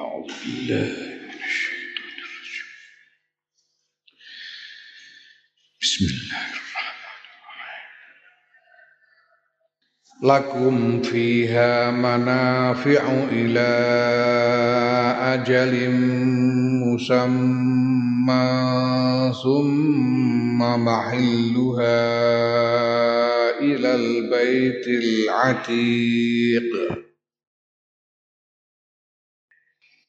أعوذ بالله من الشيطان الرجيم. بسم الله الرحمن الرحيم. لكم فيها منافع إلى أجل مسمى ثم محلها إلى البيت العتيق.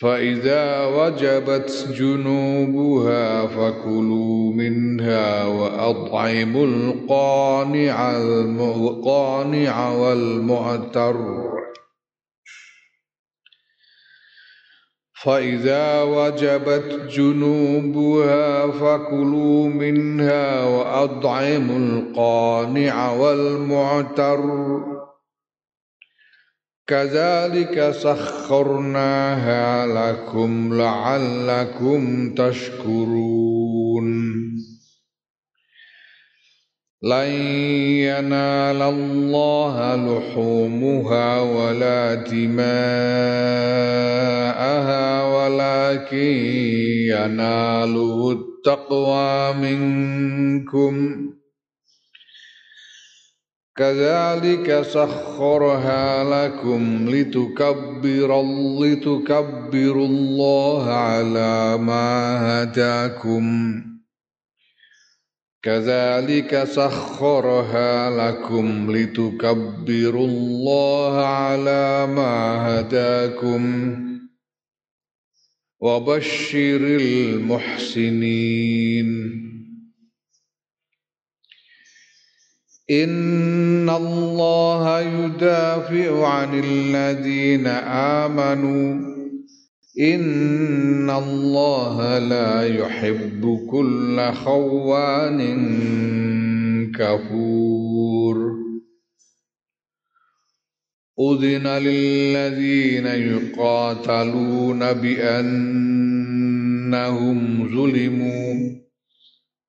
فإذا وجبت جنوبها فكلوا منها وأطعموا القانع القانع والمعتر. فإذا وجبت جنوبها فكلوا منها وأطعموا القانع والمعتر. كذلك سخرناها لكم لعلكم تشكرون. لن ينال الله لحومها ولا دماءها ولكن يناله التقوى منكم. كذلك سخرها لكم لتكبر لتكبروا الله على ما هداكم. كذلك سخرها لكم لتكبروا الله على ما هداكم. وبشر المحسنين. إن الله يدافع عن الذين آمنوا. إن الله لا يحب كل خوان كفور. أذن للذين يقاتلون بأنهم ظلموا.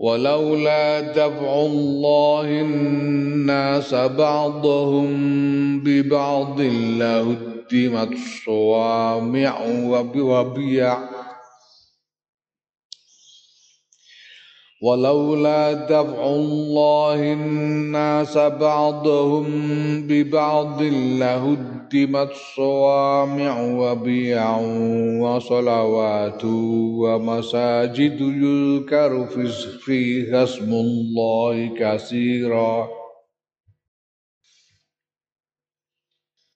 ولولا دفع الله الناس بعضهم ببعض لهدمت صوامع وبيع. ولولا دفع الله الناس بعضهم ببعض لهدمت هدمت صوامع وبيع وصلوات ومساجد يذكر فيها اسم الله كثيرا.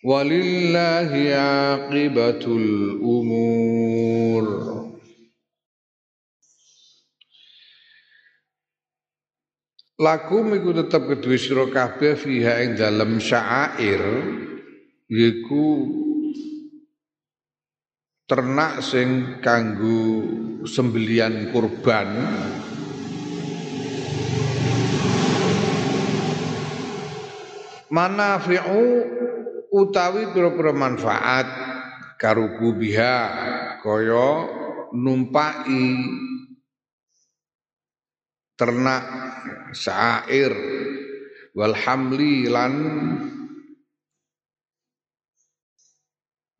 Walillahi aqibatul umur. Lakum iku tetep kedue sira kabeh fiha ing dalem syair yiku ternak sing kanggo sembelian kurban. Manafi'u utawi pira-pira manfaat karuku biha kaya numpai ternak syair wal hamli lan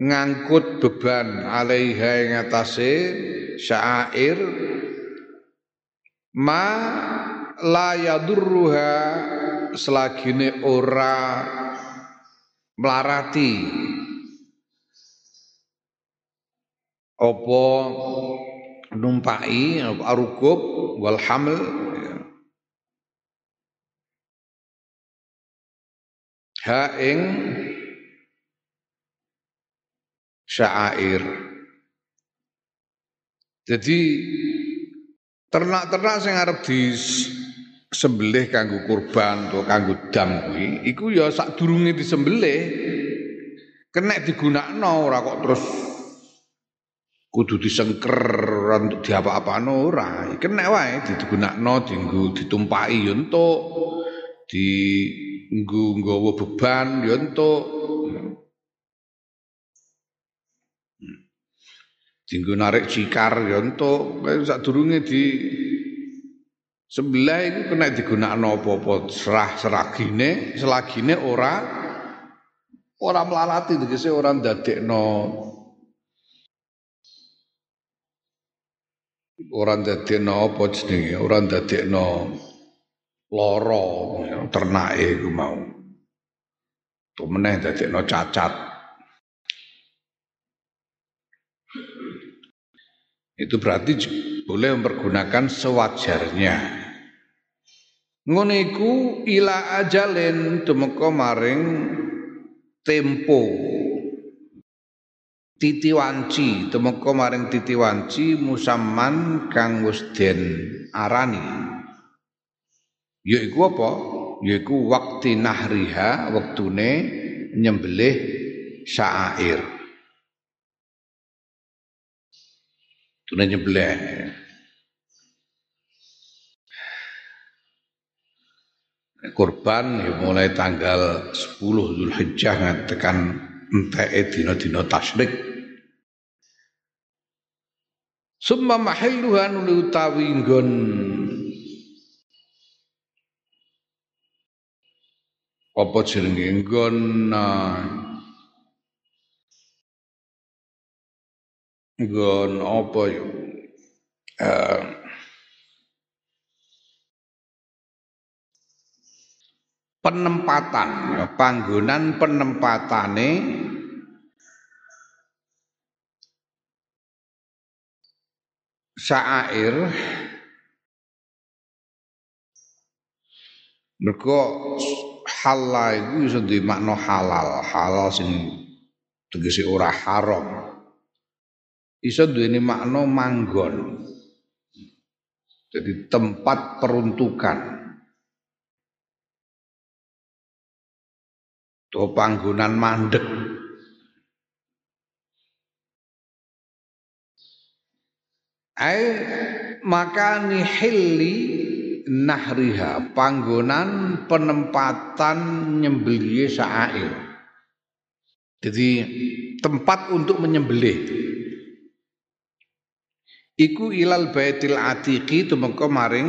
ngangkut beban alaiha ing atase syair ma la yadurruha selagine ora melarati apa numpai apa arukub wal hamil ha ing syair. Jadi ternak-ternak sing arep di sembelih kanggo kurban atau kanggo dam kuwi iku ya sadurunge disembelih. Kena digunakno ora kok terus kudu disengker untuk diapa-apano ora. Kena wae digunakno dienggo ditumpaki ya entuk. Di nggawa beban ya entuk. Dienggo narik cikar ya entuk. Sadurunge di Sebelah itu kena digunakan apa-apa serah seragine, selagine ora ora melalati tegese ora ndadekno ora ndadekno apa jenenge, ora ndadekno lara ternake iku mau. Tuh meneh ndadekno cacat. Itu berarti boleh mempergunakan sewajarnya. Ngono iku ila ajalin tumeka maring tempo. Titi wanci tumeka maring titi wanci musamman kang wis den arani. Yaiku apa? Yaiku waktu nahriha wektune nyembelih syair. Tune nyembelih kurban ya mulai tanggal 10 Zulhijjah tekan enteke dina-dina tasyrik. Summa mahilluha nuli utawi nggon. Apa jenenge nggon? Nggon apa ya? Uh, penempatan. Ya, panggonan penempatane syair. Mergo halal iku iso duwe makna halal? Halal sing tegese ora haram. Iso duweni makna manggon. Jadi tempat peruntukan to panggonan mandek. Ai makani hilli nahriha panggonan penempatan nyembelih sa'air jadi tempat untuk menyembelih. Iku ilal baitil atiqi tumeka maring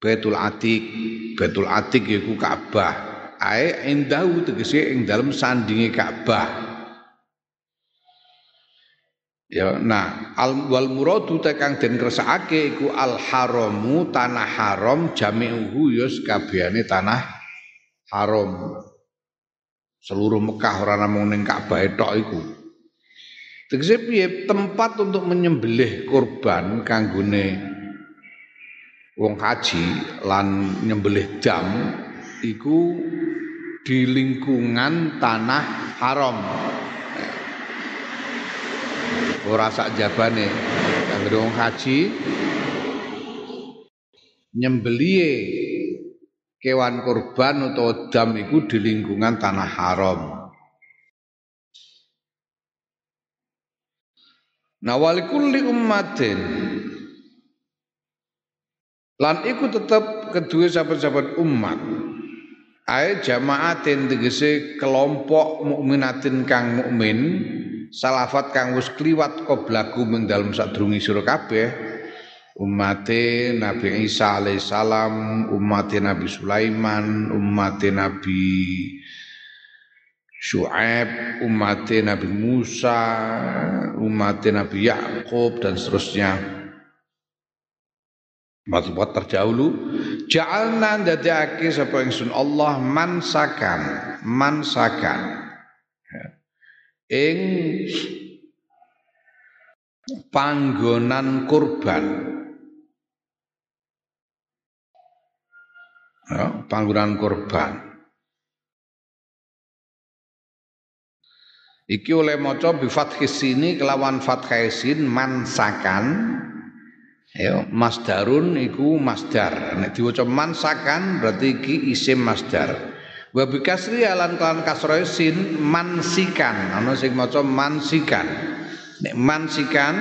Baitul Atiq. Baitul Atiq iku Ka'bah. Ae indahu tegese ing dalem sandinge Ka'bah. Ya nah al wal muradu tekang den kersakake iku al haramu tanah haram jami'uhu ya kabehane tanah haram. Seluruh Mekah ora namung ning Ka'bah tok iku. Tegese piye? Tempat untuk menyembelih kurban kanggone wong haji lan nyembelih dam iku di lingkungan tanah haram. Ora sak jabane kanggone wong haji nyembelihe kewan kurban atau dam iku di lingkungan tanah haram. Nah walikulli ummatin lan iku tetep kedua sahabat-sahabat umat ae jamaatin tegese kelompok mukminatin kang mukmin salafat kang wis kliwat qoblaku ing dalem sadurunge sira kabeh umate Nabi Isa alaihissalam umate Nabi Sulaiman umate Nabi Syuaib, umat Nabi Musa, umat Nabi Yakub dan seterusnya. Umat-umat terdahulu ja'alna dadake sapa ingsun Allah mansakan, mansakan. Ya. Ing panggonan kurban. Ya, panggonan kurban. Iki oleh maca bi fathis kelawan fathai sin mansakan ya masdarun iku masdar nek diwaca mansakan berarti iki isim masdar wa bi kasri alan kalan kasra sin mansikan. Ana sing maca mansikan. Nek mansikan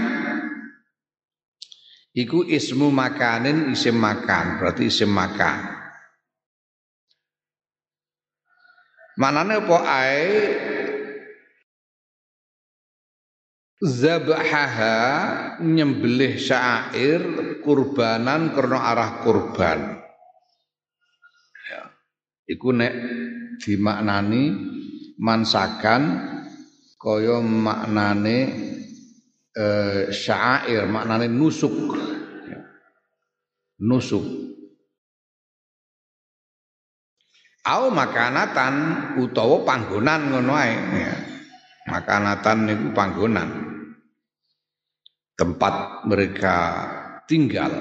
iku ismu makanin isim makan. Berarti isim makan. Manane apa ae zabahaha nyembelih syair kurbanan karena arah kurban ya. iku nek dimaknani mansakan kaya maknane e, syair maknane nusuk ya. nusuk au makanatan utawa panggonan ngono ae ya. makanatan niku panggonan tempat mereka tinggal.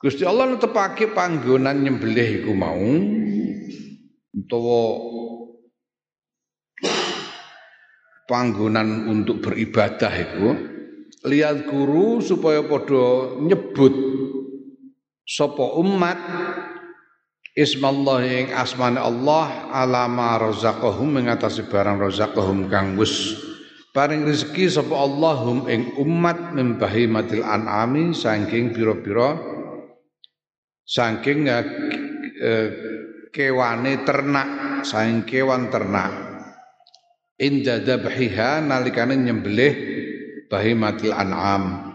Gusti Allah netepake panggonan nyembelih iku mau utawa panggonan untuk beribadah iku lihat guru supaya padha nyebut sapa umat Ismallah ing asmane Allah alama razaqahum mengatasi barang razaqahum kang paring rezeki sapa Allahum ing umat min bahimatil an'ami saking pira-pira saking uh, kewane ternak saking kewan ternak. Inda dabhiha nalikane nyembelih bahimatil an'am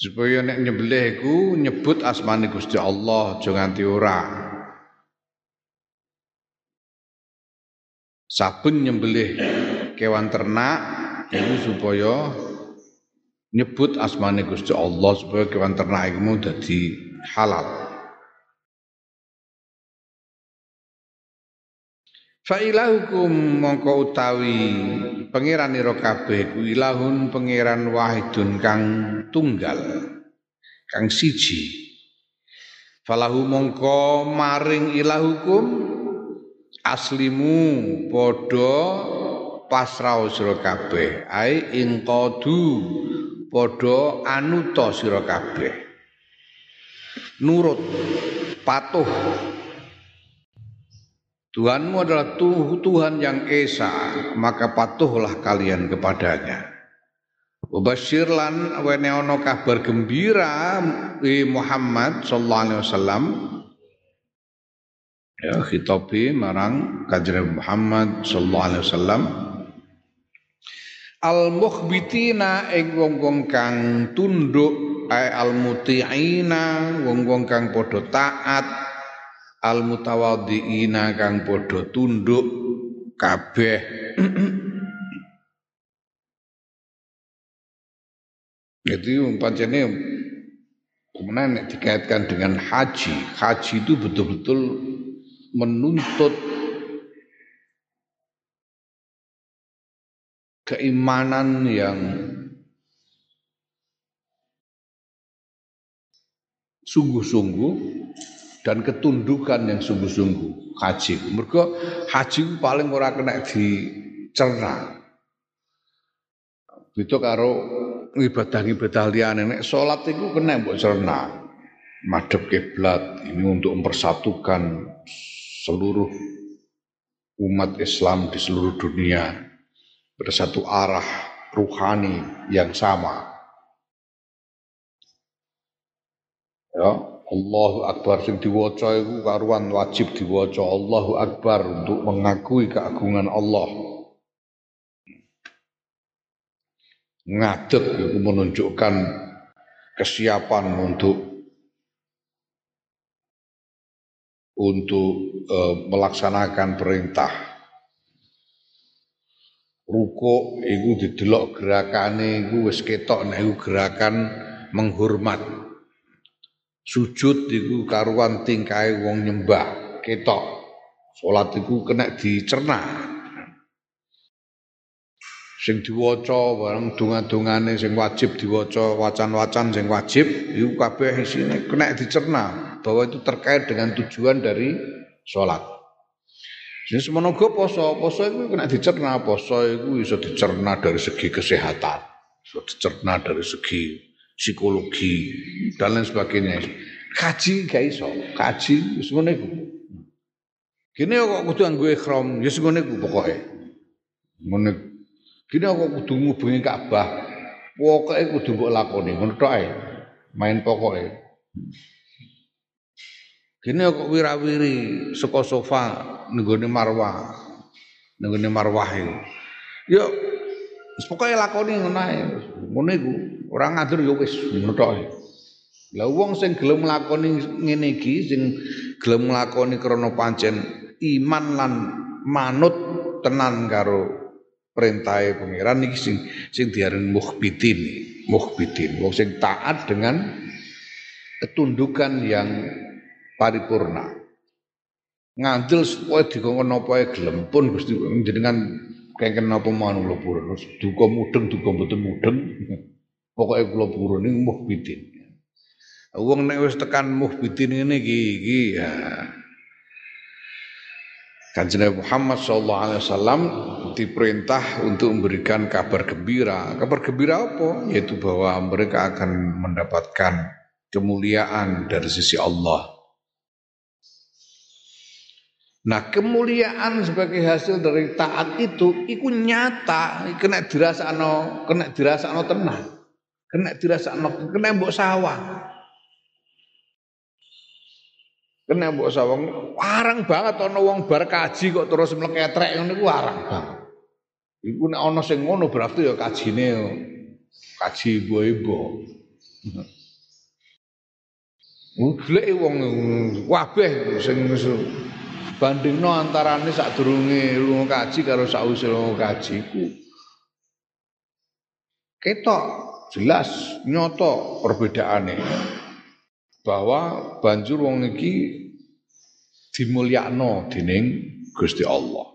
supaya nek nyembelih iku nyebut asmane Gusti Allah aja nganti ora. Saben nyembelih kewan ternak itu supaya nyebut asmane Gusti Allah supaya kewan ternak iku dadi halal Fa ilahukum mongko utawi pangeran ira kabeh ilahun pangeran wahidun kang tunggal kang siji. Falahu mongko maring ilahukum aslimu padha pasrah sira kabeh ai inqadu padha anuta sira kabeh nurut patuh Tuhanmu adalah Tuhan yang esa, maka patuhlah kalian kepadanya. Wabashir lan wene ono kabar gembira di Muhammad sallallahu alaihi wasallam ya khitabi marang kanjeng Muhammad sallallahu alaihi wasallam al mukhbitina ing wong-wong kang tunduk al mutiina wong-wong kang padha taat al mutawaddiina kang padha tunduk kabeh Jadi pancene kemudian dikaitkan dengan haji. Haji itu betul-betul menuntut keimanan yang sungguh-sungguh dan ketundukan yang sungguh-sungguh haji. Mereka haji paling ora kena dicerna. Itu karo ibadah-ibadah liyane nek salat iku kena mbok cerna. Madhep kiblat ini untuk mempersatukan seluruh umat Islam di seluruh dunia pada satu arah ruhani yang sama. Ya, Allahu Akbar sing diwaca iku karuan wajib diwaca Allahu Akbar untuk mengakui keagungan Allah. Ngadeg itu menunjukkan kesiapan untuk untuk e, melaksanakan perintah. Ruko itu didelok gerakane iku wis ketok gerakan menghormat. Sujud iku karuan tingkae wong nyembah, ketok. Salat iku kena dicerna. Sing diwaca bareng donga-dongane sing wajib diwaca, wacan-wacan sing wajib iku kabeh isine kena dicerna bahwa itu terkait dengan tujuan dari sholat. Jadi semoga poso, poso itu kena dicerna, poso itu bisa dicerna dari segi kesehatan, bisa dicerna dari segi psikologi dan lain sebagainya. Kaji gak iso, kaji semuanya itu. Gini kok kudu anggo ikhram, ya semuanya itu pokoknya. Ngono. Gini kok kudu ngubungi Ka'bah, pokoknya kudu mbok lakoni, ngono tok Main pokoknya. Gini kok wirawiri saka sofa nenggone marwah. Nenggone marwah. Yo pokoke lakoni ngono ae. Ngono iku, ora ngatur yo wis ngono. Lah wong sing gelem nglakoni ngene iki sing gelem nglakoni krana pancen iman lan manut tenan karo perintahe pangeran iki sing sing diarani mukhbitin, mukhbitin. Wong sing taat dengan ketundukan yang paripurna. Ngandel supaya dikongkon napa gelem pun Gusti jenengan kengken napa mawon kula purun. Duka mudeng duka mboten mudeng. Pokoke kula purun niku muhbidin. Wong nek wis tekan muhbidin ngene iki iki ya Kanjeng Muhammad sallallahu alaihi wasallam diperintah untuk memberikan kabar gembira. Kabar gembira apa? Yaitu bahwa mereka akan mendapatkan kemuliaan dari sisi Allah. Nah kemuliaan sebagai hasil dari taat itu iku nyata kena dirasakno kena dirasakno tenang kena dirasakno kena mbok sawah kena mbok sawah warang banget ana wong bar kaji kok terus mleketrek ngono iku warang banget. Iku nek ana sing ngono berarti ya kajine kaji ibu-ibu. Golek wong kabeh sing bandingno antarane sadurunge lunga kaji karo sakwise lunga kaji ku ketok jelas nyoto perbedaane bahwa banjur wong iki dimulyakno dening Gusti Allah.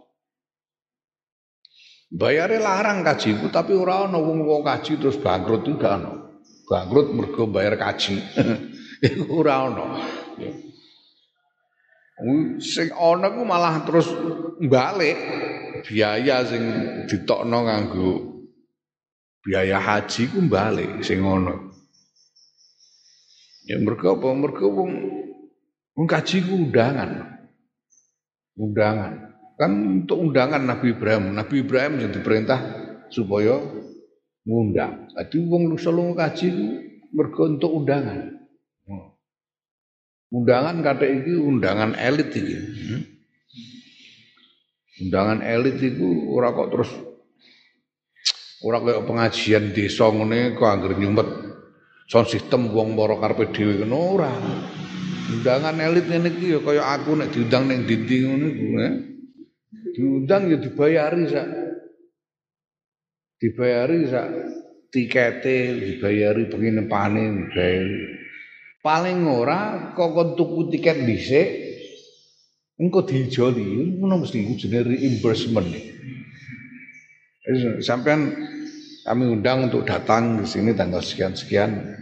Bayare larang kajiku tapi ora ana wong-wong kaji terus bangkrut itu gak ana. Bangkrut mergo bayar kaji. Iku ora ana. Sing ana ku malah terus balik biaya sing ditokno nganggo biaya haji ku balik sing ana. Ya mergo apa? Mergo wong wong kaji ku undangan. Undangan. Kan untuk undangan Nabi Ibrahim. Nabi Ibrahim yang diperintah supaya ngundang. Jadi wong lusa kaji itu mergo untuk undangan. Hmm. Undangan kata iki undangan elit iki. Hmm. Undangan elit itu ora kok terus ora kaya pengajian desa ngene kok anggere nyumet sound system wong para karepe dhewe ngono ora. Undangan elit ngene iki ya kaya aku nek diundang ning dinding ngono iku. Eh. Diundang ya dibayari sak. Dibayari sak tikete, dibayari penginepane, dibayari. Paling ora kok tuku tiket dhisik engko dijoli ngono mesti jenenge reimbursement. Sampean kami undang untuk datang di sini tanggal sekian-sekian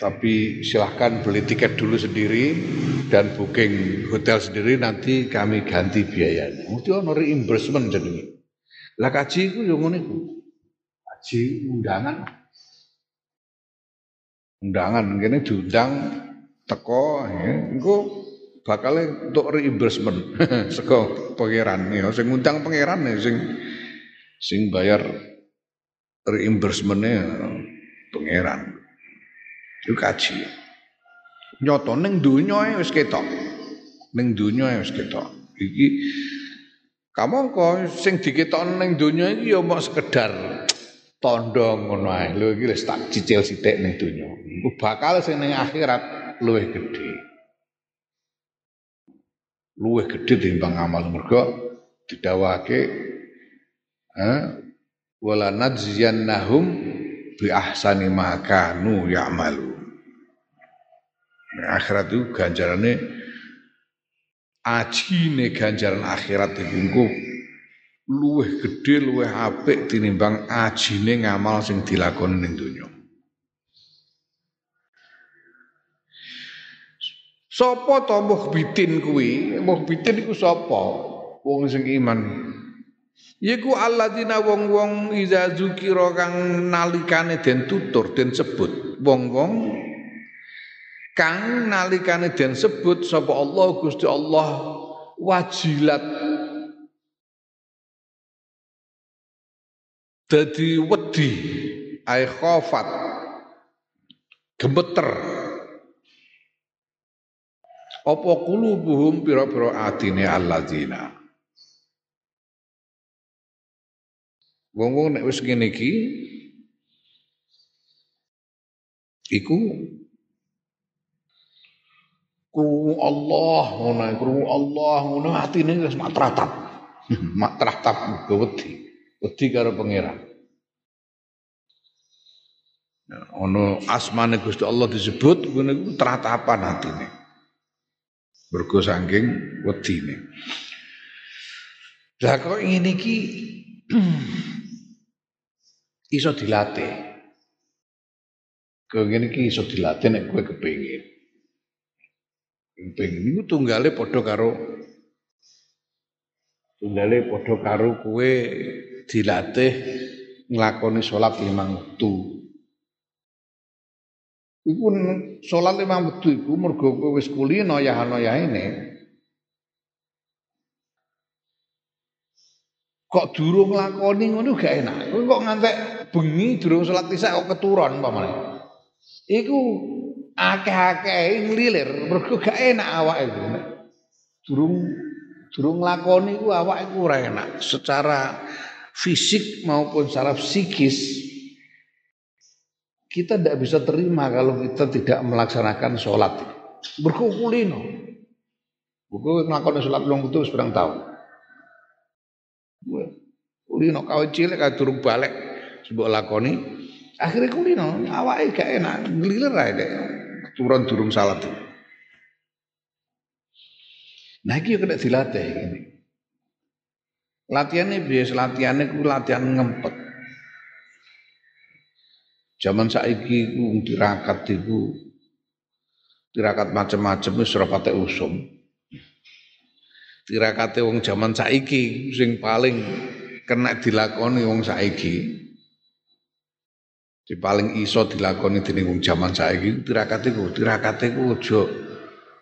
tapi silahkan beli tiket dulu sendiri dan booking hotel sendiri nanti kami ganti biayanya. Mesti ono reimbursement jadi. Lah kaji itu yang ngono. Kaji undangan. Undangan kene diundang teko ya, engko bakal untuk reimbursement sego pangeran ya sing ngundang pangeran ya sing sing bayar reimbursement-nya pangeran. Itu kaji. Nyoto ning donya wis ketok. Ning donya wis ketok. Iki kamu kok sing diketok ning donya iki ya mau sekedar tondo ngono ae. Lho iki wis tak cicil sithik ning donya. Iku bakal sing ning akhirat luwih gedhe. Luwih gedhe timbang amal mergo didawake eh wala nadziyannahum bi ahsani ma kanu ya'malu. Nah, akhirat itu ganjarannya ajine ganjaran akhirat itu luweh gede luweh apik tinimbang ajine ngamal sing dilakoni ning donya. Sapa to muhbitin kuwi? Muhbitin iku sapa? Wong sing iman. Yiku alladzina wong-wong iza zukira kang nalikane den tutur den sebut. Wong-wong kang nalikane den sebut sapa Allah Gusti Allah wajilat dadi wedi ai khafat gemeter apa kulubuhum pira-pira atine alladzina? Wong-wong nek wis ngene iki iku krungu Allah ngono krungu Allah ngono atine wis matratap matratap wedi wedi karo pangeran. Ono asmane Gusti Allah disebut ngene iku tratapan atine mergo saking wedine. Lah kok ngene iki? Iso dilatih. Kok ngene iki iso dilatih nek kowe kepengin? Ping niku tunggale padha karo tunggale padha karo kowe dilatih nglakoni salat limang wektu. Iku salat limang wektu iku mergo kowe wis kulino ya ini. Kok durung nglakoni ngono gak enak. Kowe kok ngantek bengi durung salat isya kok keturun pamane. Iku akeh-akeh nglilir mergo gak enak awake iku. Durung durung lakoni iku awake iku ora enak secara fisik maupun secara psikis. Kita tidak bisa terima kalau kita tidak melaksanakan sholat. Berkukulino. Buku ngelakoni sholat belum betul seberang tahun. Kulino kau cilik kau turun balik sebuah lakoni. Akhirnya kulino awake gak enak, ngelilir aja turun durung salat. Nah iki kena dilatih ini. Latihannya biasa latihannya ku latihan ngempet. Zaman saiki ku tirakat iku tirakat macam-macam wis ora patek usum. Tirakate wong zaman saiki sing paling kena dilakoni wong saiki di paling iso dilakoni dening wong jaman saiki tirakat iku, tirakat iku aja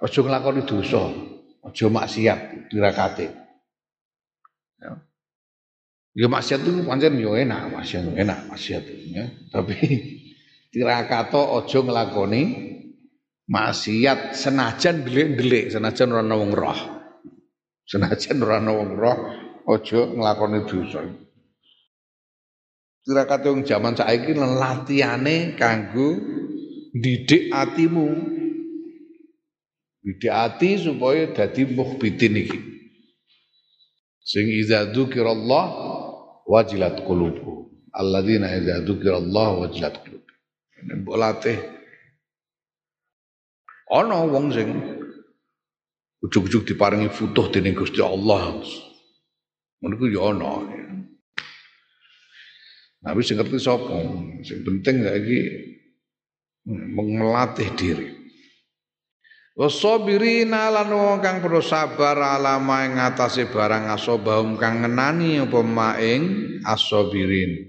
aja nglakoni dosa. aja maksiat dirakate. Ya. Ya maksiat itu pancen yo enak, maksiat enak maksiat ya. Tapi tirakato ojo ngelakoni maksiat senajan delik-delik, senajan ora wong roh. Senajan ora wong roh, ojo ngelakoni dosa. Tirakat wong jaman saiki latihane kanggo didik atimu. Didik ati supaya dadi mukhbitin iki. Sing iza dzukirallah wajilat qulubuhum. Alladzina idza dzukirallah wajilat qulubuhum. Mbok latih ana wong sing ujug-ujug diparingi futuh dening Gusti Allah. Ngono ku ya ana. Tapi sing ngerti sapa? Sing penting lagi melatih diri. Wasabirina lan wong kang perlu sabar alama ing ngatasé barang asobahum kang ngenani apa maing asabirin.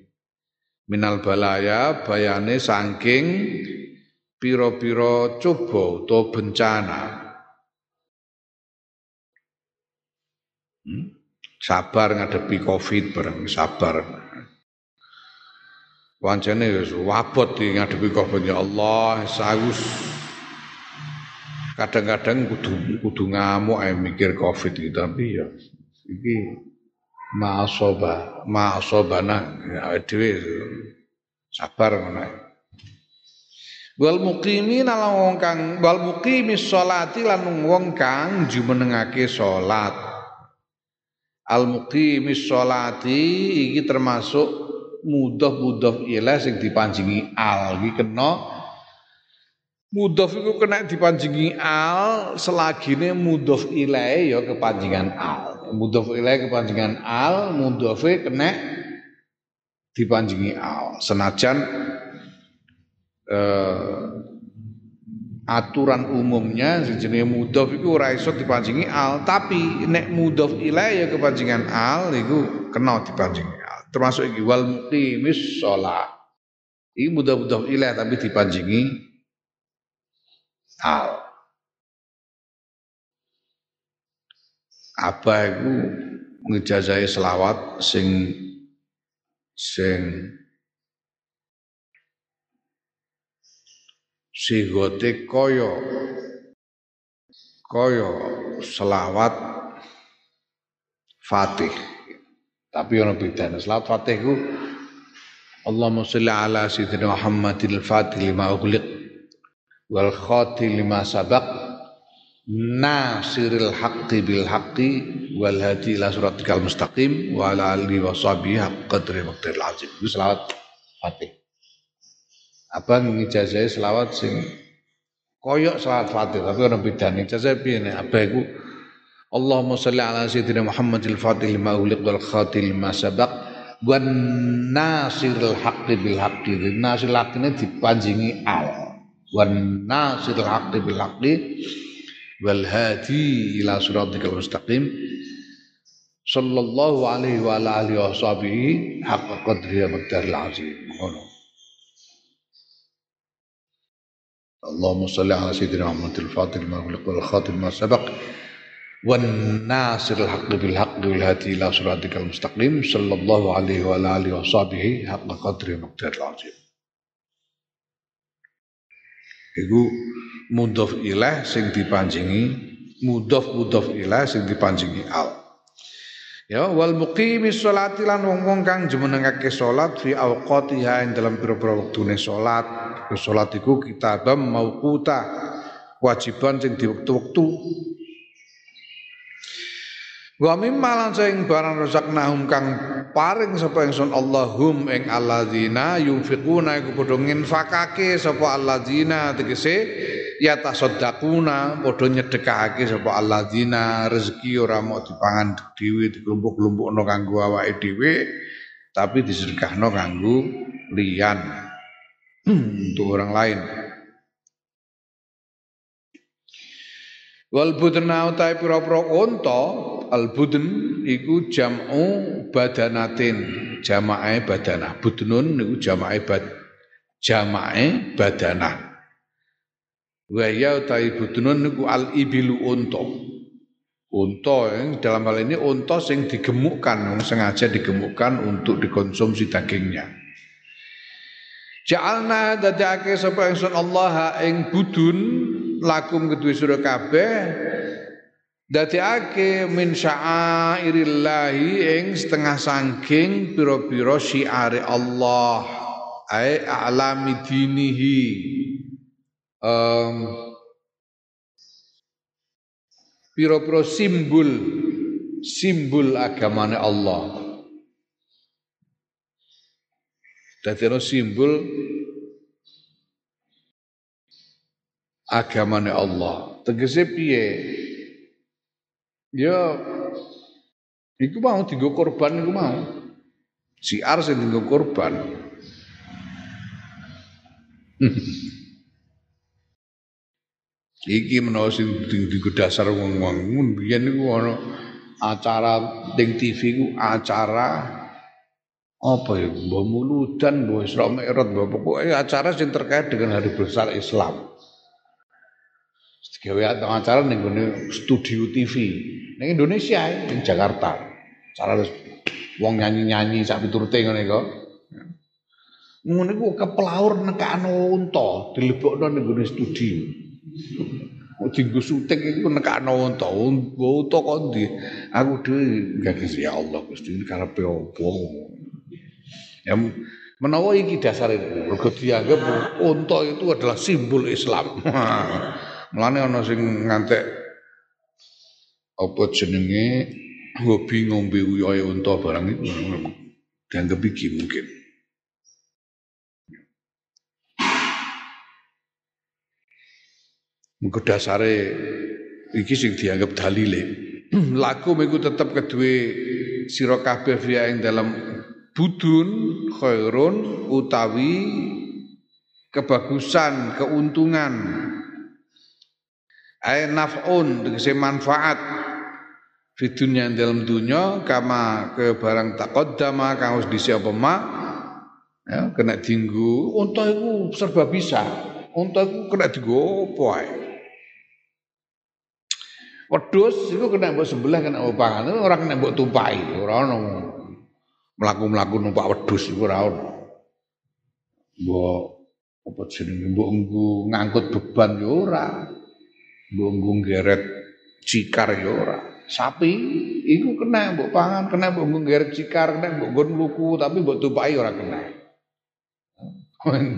Minal balaya bayane saking pira-pira coba utawa bencana. Hmm? Sabar ngadepi Covid bareng sabar. Wancane wis wabot ngadepi Covid ya Allah, saus. Kadang-kadang kudu kudu ngamuk ae mikir Covid iki tapi ya iki ma'asoba, ma'asobana ya dhewe sabar ngono Wal muqimin lan wong kang wal muqimis sholati lan wong kang jumenengake salat. Al muqimis sholati iki termasuk mudhof-mudhof ilaih sing dipanjingi al iki kena mudhof iku kena dipanjingi al selagine mudhof ilaih ya kepanjingan al. Mudhof ilaih kepanjingan al, mudhofe kena dipanjingi al. Senajan eh, aturan umumnya jenenge mudhof iku ora iso dipanjingi al, tapi nek mudhof ilaih ya kepanjingan al iku kena dipanjingi al. Termasuk iki wal muqimis shalah. Iki mudhof-mudhof ilaih tapi dipanjingi al. Apa iku ngejajahi selawat sing sing sigote kaya kaya selawat Fatih. Tapi ono bedane. Selawat Fatih ku Allahumma sholli ala sayyidina Muhammadil Fatih lima ughliq wal khati lima sabaq nasiril haqqi bil haqqi wal hadi ila suratikal mustaqim wa ala alihi wa sahbihi haqq qadri waqtil azim. Itu selawat Fatih. Abang ngijazah selawat sing koyok selawat Fatih tapi orang bedane ijazah piye nek abah iku Allahumma sholli ala sayyidina Muhammadil Fatih lima uliq wal khatil lima sabaq wan nasiril haqqi bil haqqi nasiril haqqi dipanjingi al والناصر الحق بالحق والهادي إلى صراطك المستقيم. صلى الله عليه وعلى آله وصحبه حق قدره ومقدار العظيم. اللهم صل على سيدنا محمد الفاطر المغلق والخاتم ما سبق. والناصر الحق بالحق والهادي إلى صراطك المستقيم. صلى الله عليه وعلى آله وصحبه حق قدره ومقدار العظيم. Iku mudhof ilah sing dipanjingi mudhof mudhof ilah sing dipanjingi al. Ya wal muqimis sholati lan wong-wong kang jumenengake salat fi awqatiha ing dalam pira-pira wektune salat salat iku kitabam mauquta kewajiban sing di wektu-wektu Wa mimma lan sing barang nahum kang paring sapa ingsun Allahum ing alladzina yunfiquna iku padha nginfakake sapa alladzina tegese ya tasaddaquna padha nyedekahake sapa alladzina rezeki ora mau dipangan dhewe dikelompok-kelompokno kanggo awake dhewe tapi disedekahno kanggo liyan untuk orang lain. Wal budna utai pira-pira unta, al budn iku jam'u badanatin, jamae badanah. Budnun niku jamae bad jamae badanah. Wa ya utai budnun niku al ibilu unta. Unta dalam hal ini unta sing digemukkan, sengaja digemukkan untuk dikonsumsi dagingnya. Ja'alna dadake sapa ingsun Allah ing budun lakum kedue sira kabeh dadekake min sya'airillahi ing setengah sangking pira-pira syiare Allah ai a'lami dinihi um, piro-piro simbol simbol agamane Allah. Dadi simbol agamane Allah. Tegese piye? Ya iku mau dienggo korban iku mau. Siar sing dienggo korban. Iki menawa sing dienggo dasar wong-wong biyen niku ana acara ning TV ku acara apa ya mbah muludan mbah Isra Mi'raj mbah pokoke acara sing terkait dengan hari besar Islam. Gawe acara ning studio TV ning Indonesia ning Jakarta. Cara wong nyanyi-nyanyi sak piturute ngene kok. Ngono iku kepelaur nekakno unta dilebokno ning studio. Dinggo syuting iku nekakno unta. Unta kok ndi? Aku dhewe gak ya Allah Gusti karepe opo? Ya menawa iki dasar itu, mergo dianggap unta itu adalah simbol Islam. Mulane ana sing ngantek apa jenenge hobi ngombe uyohe unta barang itu dianggap iki mungkin. Mengko dasare iki sing dianggap dalile. Laku iku tetep kedue sira kabeh fiya ing dalam budun khairun utawi kebagusan, keuntungan. Ai naf'un tegese manfaat di dunia dalam dunia kama ke barang taqaddama kang wis dhisik apa ma ya kena dinggu unta iku serba bisa unta iku kena dinggo apa ae Wedhus iku kena mbok sebelah kena mbok pangan, ora kena mbok tumpahi, ora ono. Mlaku-mlaku numpak wedhus iku ora ono. Mbok apa jenenge mbok ngangkut beban yo ora. Mbok geret cikar yo ora. Sapi iku kena mbok pangan, kena mbok geret cikar, kena mbok nggon luku, tapi mbok tumpahi ora kena.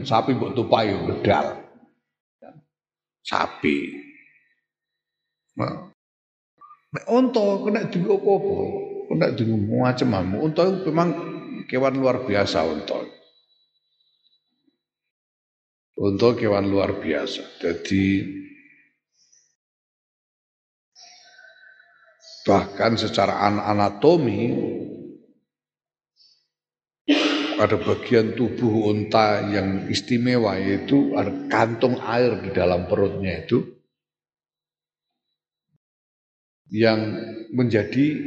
Sapi mbok tumpahi bedal. Sapi. Nah, unta kena apa-apa, kena dienggo macam-macam. Itu memang kewan luar biasa unta. Unta kewan luar biasa. Jadi bahkan secara anatomi ada bagian tubuh unta yang istimewa yaitu ada kantung air di dalam perutnya itu yang menjadi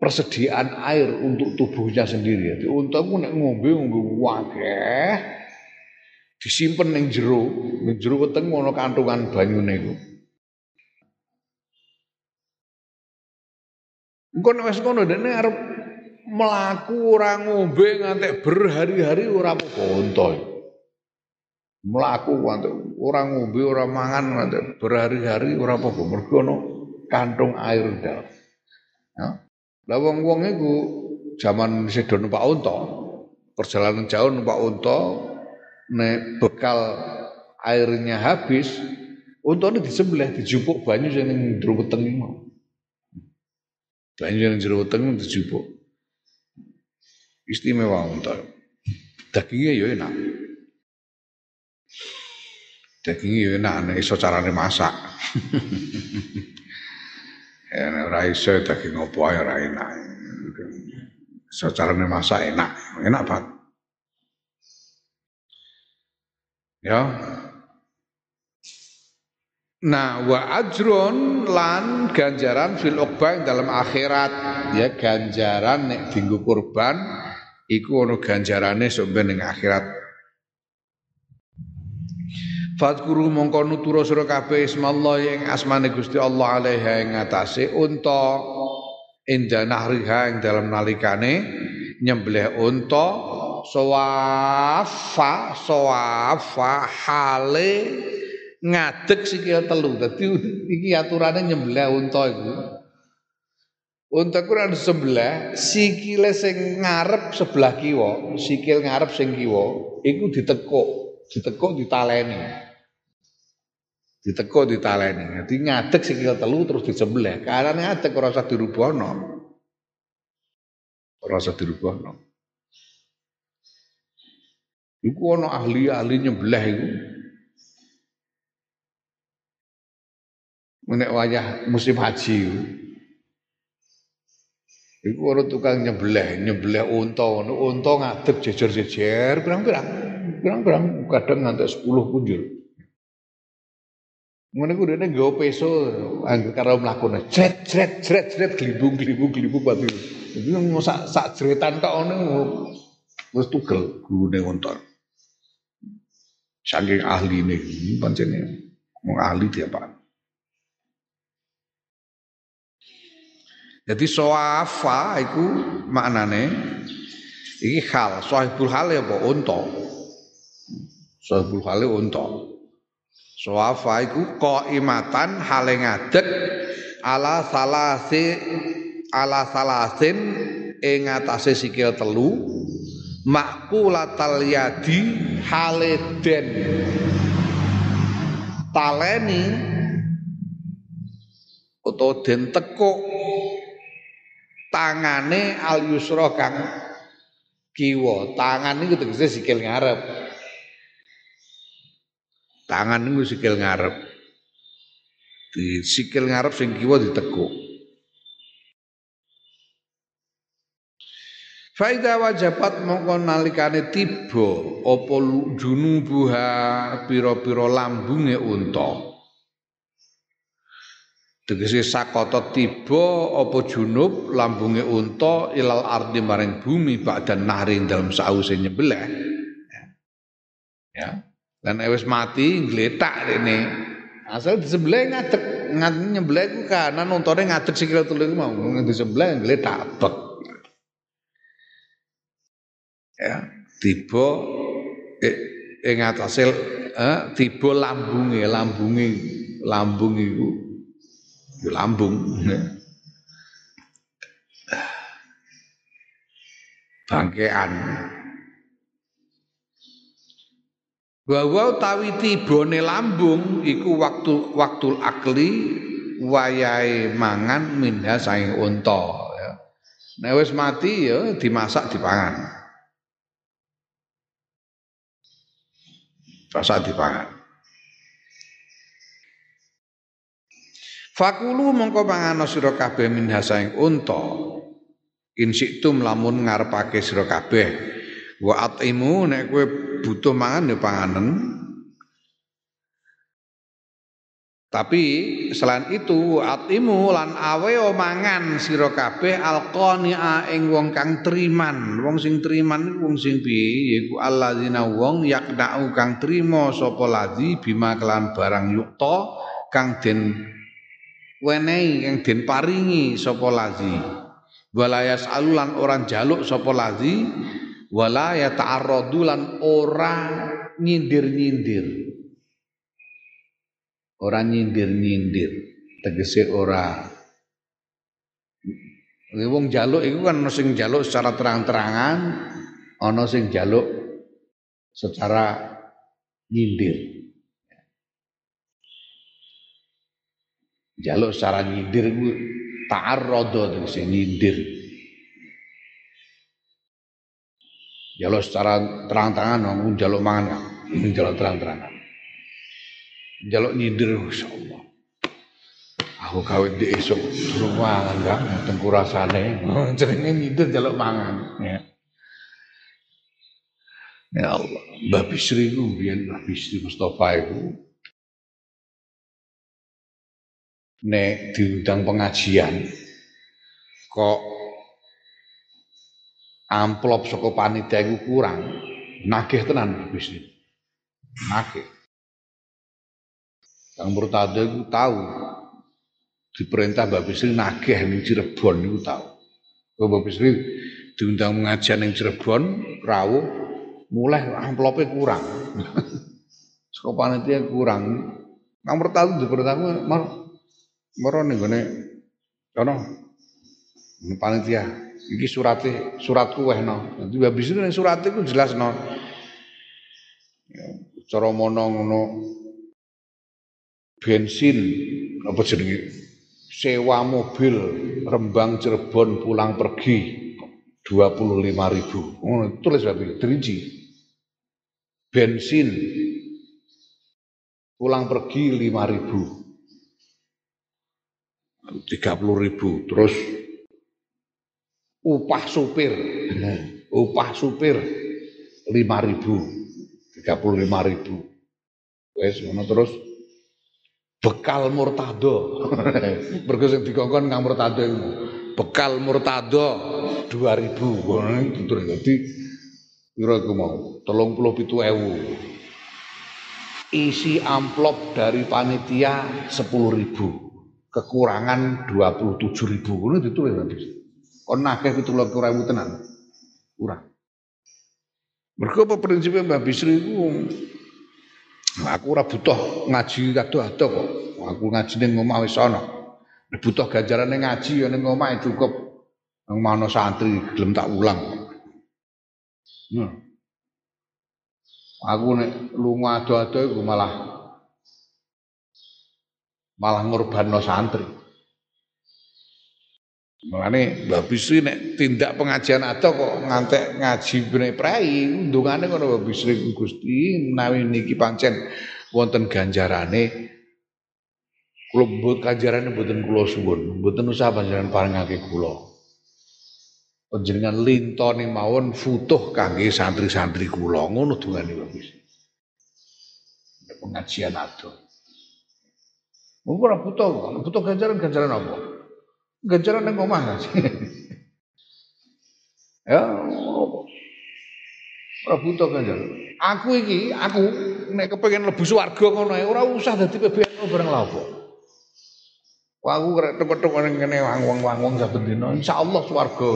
persediaan air untuk tubuhnya sendiri. Jadi unta ku nek ngombe ngombe wakeh disimpen ning jero, ning jero weteng ana kantungan banyune iku. Engko nek wis ngono dene arep mlaku ora ngombe ngantek berhari-hari ora apa-apa unta melaku orang ngombe orang mangan berhari-hari orang apa-apa mergo ana kantung air dalam. Ya. Lah wong-wong iku zaman sedo numpak unta, perjalanan jauh numpak unta nek bekal airnya habis, untane disembelih dijupuk banyu sing ning jero weteng mau. Banyu yang jero weteng dijupuk. Istimewa unta. Dagingnya ya enak. Daging ya enak nek iso carane masak. ya nek ora iso daging opo ae ora enak. Iso carane masak enak, enak banget. Ya. Nah, wa ajrun lan ganjaran fil uqba dalam akhirat. Ya ganjaran nek dinggo kurban iku ono ganjarane sampe ning akhirat. Fadkuru mongko nutura sira kabeh ismallah ing asmane Gusti Allah alaiha ing atase unta inda nahriha ing dalam nalikane nyembelih unta sawafa sawafa hale ngadeg sikil telu dadi iki aturane nyembelih unta iku Unta ku nang sebelah, sikile sing ngarep sebelah kiwa, sikil ngarep sing kiwa, iku ditekuk, ditekuk ditaleni. Ditekuk ditaleni. Dadi ngadeg sikil telu terus disembelih. Kanan ngadeg ora usah dirubahno. Ora usah dirubahno. Iku ana ahli-ahli nyembelih iku. Nek wayah musim haji iku. Orang tukang nyebelah, nyebelah unta, unta ngadep jejer-jejer, berang-berang, berang-berang, kadang ngantek sepuluh punjul. Ngono ku dene nggawa peso angger karo mlakune. Jret jret jret jret glibung glibung glibung pati. Jadi sak sak jretan tok ngono wis tugel gurune unta. Saking ahline pancene mau ahli dia Pak. Jadi soafa itu maknane iki hal, sohibul hal ya apa unta. Sohibul hal unta. Soafa iku qaimatan hale ngadeg ala salasi ala salasin ing atase sikil telu makulatal yadi hale den taleni utawa den tekuk tangane al yusra kang kiwa. Tangan niku tegese sikil ngarep. Tangan niku sikil ngarep. Di sikil ngarep sing kiwa ditekuk. Faida wajabat mongko nalikane tiba apa junubuha pira-pira lambunge unta Tegese sakata tiba apa junub lambunge unta ilal ardi maring bumi ba'dan nahri dalam sause nyebelah. Ya. ya. Dan wis mati ngletak rene. Asal di sebelah ngadeg ngadeg nyebelah iku kanan untane ngadeg sikil telu mau di sebelah ngletak bek. Ya, tiba eh, ing atase eh, tiba lambunge lambunge lambung lambung. Bangkean. Bahwa utawi tibone lambung iku waktu waktu akli wayahe mangan minha saing unta ya. Nek mati ya dimasak dipangan. Masak dipangan. Fakulu mongko mangan sira kabeh min hasaing unta. In siktum lamun ngarepake sira kabeh. Wa atimu nek kowe butuh mangan ya panganen. Tapi selain itu atimu lan awe mangan sira kabeh alqania ing wong kang triman. Wong sing triman wong sing piye yaiku alladzina wong yaknau kang trima sapa ladzi bima kelan barang yukta kang den wenehi yang den paringi sapa lazi? Wala yasalulan orang jaluk sapa lazi? Wala yata'arradu lan ora nyindir-nyindir. Ora nyindir-nyindir. Tegese ora. Wong jaluk iku kan ana sing jaluk secara terang-terangan ana sing jaluk secara nyindir Jaluk secara nyindir ku ta'arrada sing nyindir. Jaluk secara terang-terangan ngomong jaluk mangan. Jaluk terang-terangan. Jaluk nyindir insyaallah. Aku gawe di esok suruh mangan kan tengku rasane. Jenenge nyindir jaluk mangan ya. Ya Allah, Mbah Bisri ku biyen Mbah Bisri Mustafa itu nek diundang pengajian kok amplop saka panitia iku kurang nagih tenan bisnis nagih Kang Murtado iku tahu diperintah Mbak Bisri nagih ning Cirebon niku tahu. Mbak Bisri diundang pengajian ning Cirebon, rawuh mulai amplope kurang. Saka panitia kurang. Kang Murtado diperintah mar maro ning gone kono panitia iki surate suratku wehno. Dadi Mbak Bisri ning surate ku jelasno. Ya, cara mono ngono. Bensin apa jenenge? Sewa mobil Rembang Cirebon pulang pergi 25 ribu. Oh, tulis berarti terinci. Bensin pulang pergi 5 ribu 30 ribu terus upah supir upah supir 5 ribu 35 ribu wes terus bekal murtado. Mergo sing dikongkon kang murtado iku. Bekal murtado 2000 ngono itu dadi pira iku mau 37.000. Isi amplop dari panitia 10.000. Kekurangan 27.000 ngono ditulis nanti. Kon akeh 17.000 tenan. Kurang. Mergo apa prinsipnya Mbak Bisri iku Aku ora butuh ngaji ado-ado kok. Aku ngaji ning omah wis ana. Butuh ganjarane ngaji ya ning omah cukup. Nang mana santri gelem tak ulang. Hmm. Aku nek lunga ado-ado iku malah malah ngorbanno santri. Makane Mbak Bisri nek tindak pengajian atau kok ngantek ngaji bene prei undungane ngono Mbak Bisri Gusti menawi niki pancen wonten ganjarane. Kula mbut ganjarane mboten kula suwun mboten usah panjenengan parengake kula. Panjenengan lintone mawon futuh kangge santri-santri kula ngono dungane Mbak Bisri. Pengajian atau Mungkin ora butuh, butuh ganjaran-ganjaran apa? Ganjaran nang omah Ya, ora butuh ganjaran. Aku iki, aku nek kepengin lebu swarga ngono ae ora usah dadi PBNU bareng lha apa. Aku rek tek-tek ning kene wang-wang saben dina insyaallah swarga.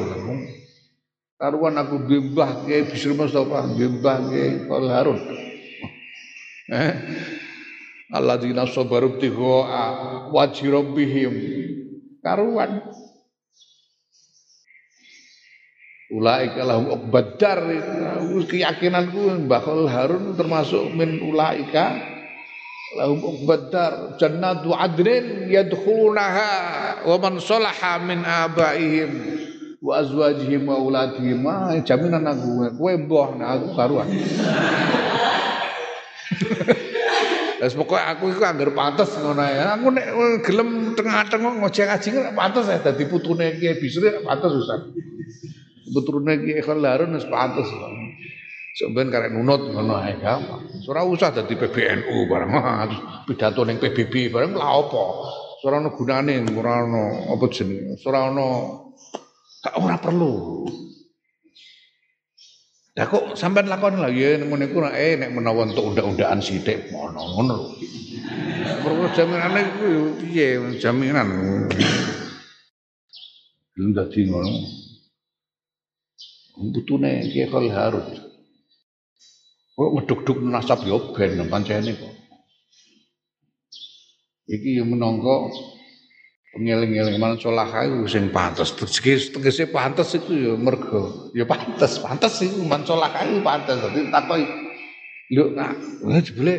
Karuan aku bimbah ke Bisri Mustafa, bimbah ke Kol Harun. Eh? Alladzina sabaru tigo wajhi rabbihim. Karuan. Ulaika lahum uqbadar keyakinanku Mbah Harun termasuk min ulaika lahum uqbadar jannatu adnin yadkhulunaha wa man salaha min abaihim wa azwajihim wa auladihim. Jaminan aku kowe mbah aku karuan Wis pokoke aku iku anggar pantes ngono ya. Aku nek gelem tengah-tengah ngojek ngaji pantes ya dadi putune Kiai Bisri pantes usah. Putune Kiai Khalarun wis pantes. Sampeyan karek nunut ngono ae gampang. Ora usah dadi PBNU bareng pidato ning PBB bareng lha apa? Ora ono gunane, ora ono apa jenenge? Ora ono ora perlu. Lah kok sampean lakon lagi ya ngono iku eh nek menawa entuk undak-undakan sithik ngono ngono lho. Perlu jaminane iku piye jaminan. Belum dadi ngono. Butune ki kal harus. Kok meduk-duk nasab yo ben pancene kok. Iki yo menangka ngeling-eling man solah iku sing pantes. Tegese tegese pantes iku ya mergo ya pantes, pantes iku man solah iku pantes. Dadi takoki lho nak jebule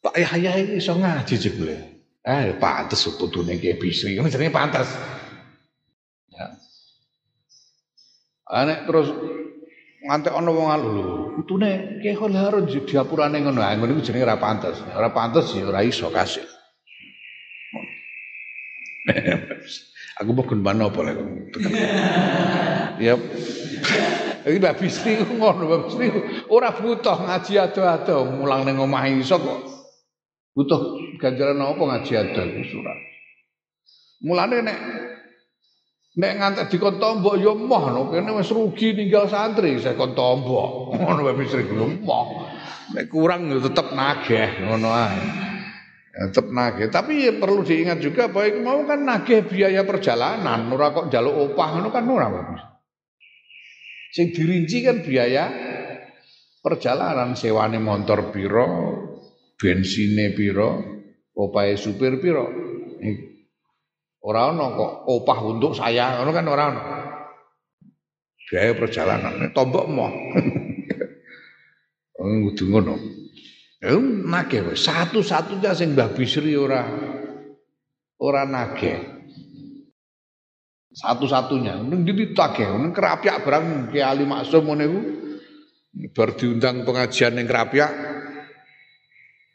Pak Yahya iki iso ngaji jebule. Eh pantes putune ki bisri, jenenge pantes. Ya. Anek terus ngantek ana wong alu lho. Putune ki Harun diapurane ngono. Ah ngono iku jenenge ora pantes. Ora pantes ya ora iso kasih. Aku mau gun apa lek. Ya. Iki Mbak Bisri ngono, Mbak Bisri ora butuh ngaji ado-ado, mulang ning omah iso kok. Butuh ganjaran apa ngaji ado iku surat. Mulane nek Nek ngantek dikon tombok ya moh no kene wis rugi ninggal santri saya kon tombok. Ngono wae Bisri yo moh. Nek kurang ya tetep nagih ngono ae. Ya, tetep nagih, tapi ya perlu diingat juga itu mau kan nagih biaya perjalanan, ora kok jaluk opah ngono kan ora bagus. Sing dirinci kan biaya perjalanan sewane motor piro, bensine piro, opahe supir piro. Ora ono kok opah untuk saya, ngono kan ora ono. Biaya perjalanan, tombok mo. Kudu ngono. Nagih satu-satunya sing Mbah Bisri ora ora nagih. Satu-satunya. Ning ndi tagih, ning kerapyak barang Ki Ali Maksum ngene iku bar diundang pengajian ning kerapyak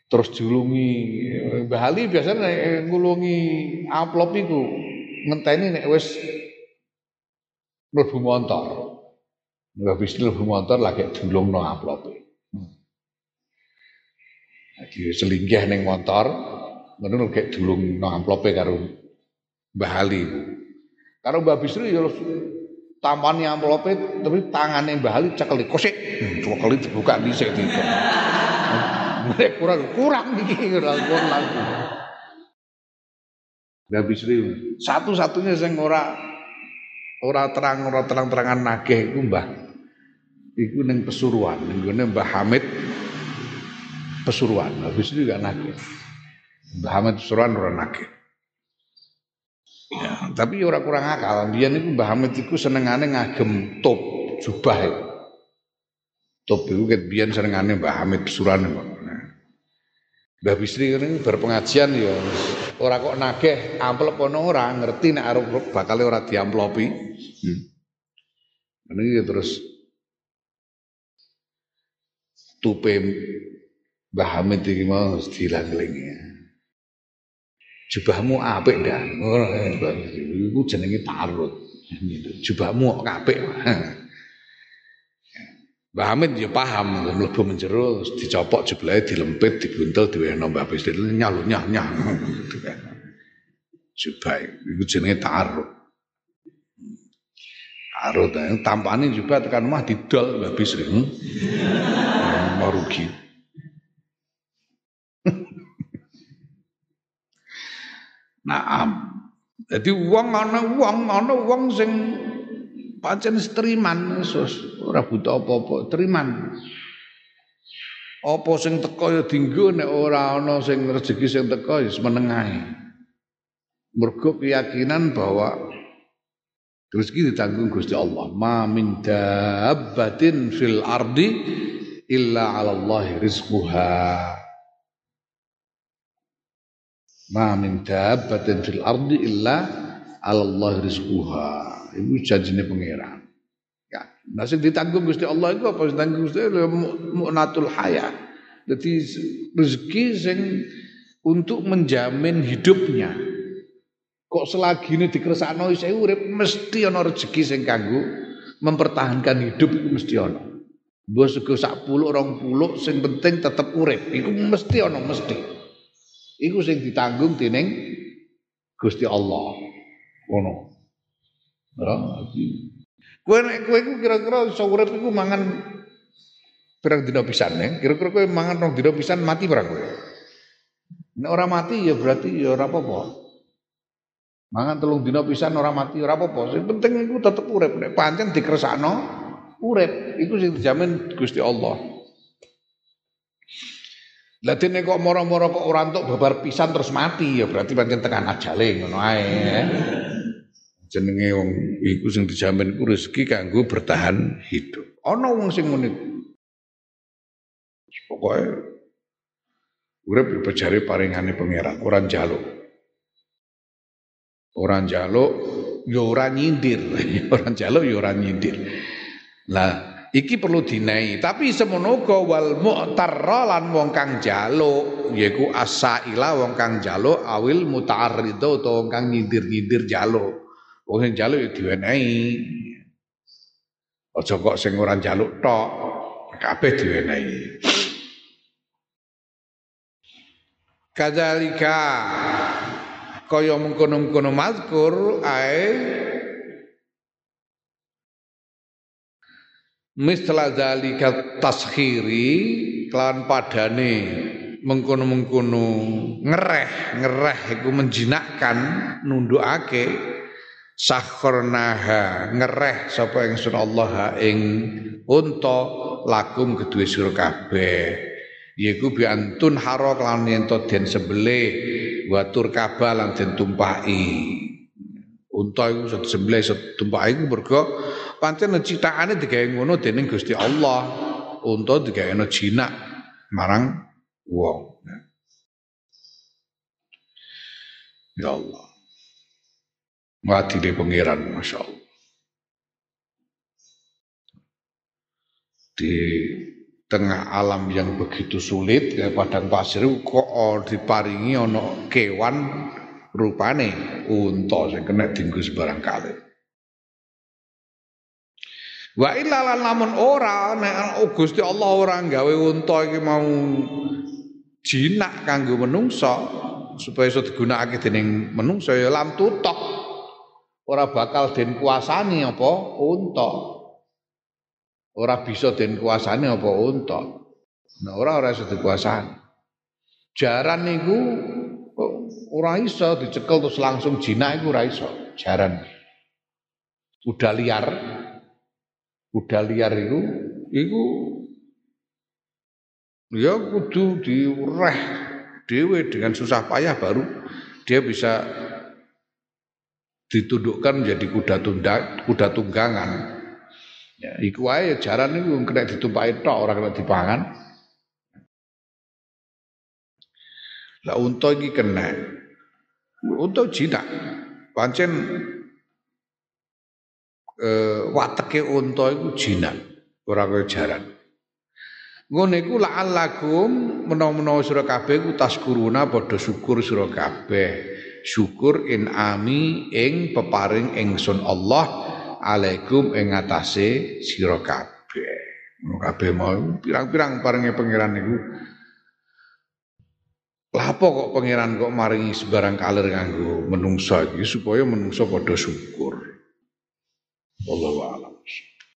terus diulungi Mbah Ali biasanya ngulungi amplop iku ngenteni nek wis mlebu motor. Mbah Bisri mlebu motor lagi diulungno amplope. Jadi selinggih neng motor, ngono kayak dulung no amplope karo Mbah Ali. Karo Mbah Bisri ya tampani amplope tapi tangannya Mbah Ali cekel kosek. Hmm, cekel dibuka dhisik iki. Mereka kurang kurang iki kurang kurang. Mbah Bisri satu-satunya sing ora ora terang ora terang-terangan nagih iku Mbah. Iku ning Pesuruan, ning Mbah Hamid Pesuruan. Habis itu juga nagih. Mbah Hamid Pesuruan orang nagih. Ya, tapi orang kurang akal. Dia niku Mbah Hamid iku senengane ngagem top jubah itu. Top itu ket biyen senengane Mbah Hamid Pesuruan. Mbah Bisri ini berpengajian ya ora kok nagih amplop ono ora ngerti nek arep bakal ora diamplopi. Hmm. Ini terus tupe Mbah Hamid iki mau dilang-elingi. Jubahmu apik dah. Ngono iku jenenge tarut. Jubahmu kok apik. Mbah Hamid ya paham, mlebu menjero dicopok jublahe dilempit, dibuntel diwehno Mbah Bis nyalu nyah. Jubah iku jenenge tarut. Tarut tampane juga tekan omah didol Bis. Hmm? Naam. Jadi uang ana uang ana uang sing pancen setriman sus ora buta apa-apa, teriman. Apa sing teko ya dinggo nek ora ana sing rezeki sing teko ya menengahe. Mergo keyakinan bahwa rezeki ditanggung Gusti Allah. Ma min dabbatin fil ardi illa 'ala Allah rizquha. Ma min dabbatin fil ardi illa Allah rizquha. Iku janjine pangeran. Ya, nah sing ditanggung Gusti Allah itu apa sing ditanggung Gusti Allah mu'natul haya. Jadi rezeki sing untuk menjamin hidupnya. Kok selagi ini dikersakno saya urip mesti ana rezeki sing kanggo mempertahankan hidup itu mesti ana. Mbok sego sak puluh rong puluh sing penting tetep urip. Iku mesti ana mesti. Iku sing ditanggung dening Gusti Allah. Ngono. Ya, kowe nek kowe iku kira-kira iso urip iku mangan pirang dina pisan ya? Kira-kira kowe mangan rong dina pisan mati ora kowe? Nek ora mati ya berarti ya ora apa-apa. Mangan telung dina pisan ora mati ora apa-apa. Sing penting iku tetep urip. Nek pancen dikresakno urip, iku sing dijamin Gusti Allah. Lah dene kok moro-moro kok ora entuk babar pisan terus mati ya berarti pancen tekan ajale ngono ae. Jenenge wong iku sing dijamin ku rezeki kanggo bertahan hidup. Ana wong sing ngene. Pokoke urip dipejare paringane pangeran, ora njaluk. Ora njaluk ya ora nyindir, ora njaluk ya ora nyindir. Lah Iki perlu dinai, tapi semono wal mu'tarra lan wong kang jaluk yaiku asaila wong kang jaluk awil muta'arrido utawa wong kang nyindir-nyindir jaluk. Wong sing jaluk ya diwenehi. Aja kok sing ora jaluk tok, kabeh diwenehi. Kadzalika kaya mengkono-mengkono mazkur ae misla zalika taskhiri kelawan padane mengkono-mengkono ngereh ngereh iku menjinakkan nundukake sakharnaha ngereh sapa ingsun Allah ing unta lakum kedue sira kabeh. Yaiku bi antun haro lan yen to den sembelih wa turkaba lan den tumpaki. Unta iku iso tumpaki iku mergo pancen citakane digawe ngono dening Gusti Allah. Unta digawe jinak marang wong. Ya Allah. Mati di pangeran Masya Allah. Di tengah alam yang begitu sulit kayak padang pasir kok diparingi ono kewan rupane unta sing kena dinggo barang kali. Wa illa lan lamun ora nek Gusti Allah ora gawe unta iki mau jinak kanggo menungso supaya iso digunakake dening menungso ya lam tutok ora bakal den kuasani apa unta. Ora bisa den kuasane apa unta. Nah ora ora iso dikuasani. Jaran niku ora iso dicekel terus langsung jinak iku ora iso. Jaran. Udah liar. Udah liar iku iku ya kudu direh dhewe dengan susah payah baru dia bisa ditundukkan menjadi kuda tunda, kuda tunggangan. Ya, iku wae jaran niku kena ditumpaki tok ora kena dipangan. Lah unta iki kena. Unta jinak. Pancen eh wateke unta iku jinak, ora kaya jaran. Ngono iku la'allakum menawa-menawa sira kabeh ku taskuruna padha syukur sira kabeh. Syukur in ami ing peparing ingsun Allah alaikum ing ngatasé sira kabeh. Kabeh mau pirang-pirang paringe pangeran niku. Lapo kok pangeran kok maringi sebarang kalir kanggo menungso iki supaya menungso padha syukur. Wallahu a'lam.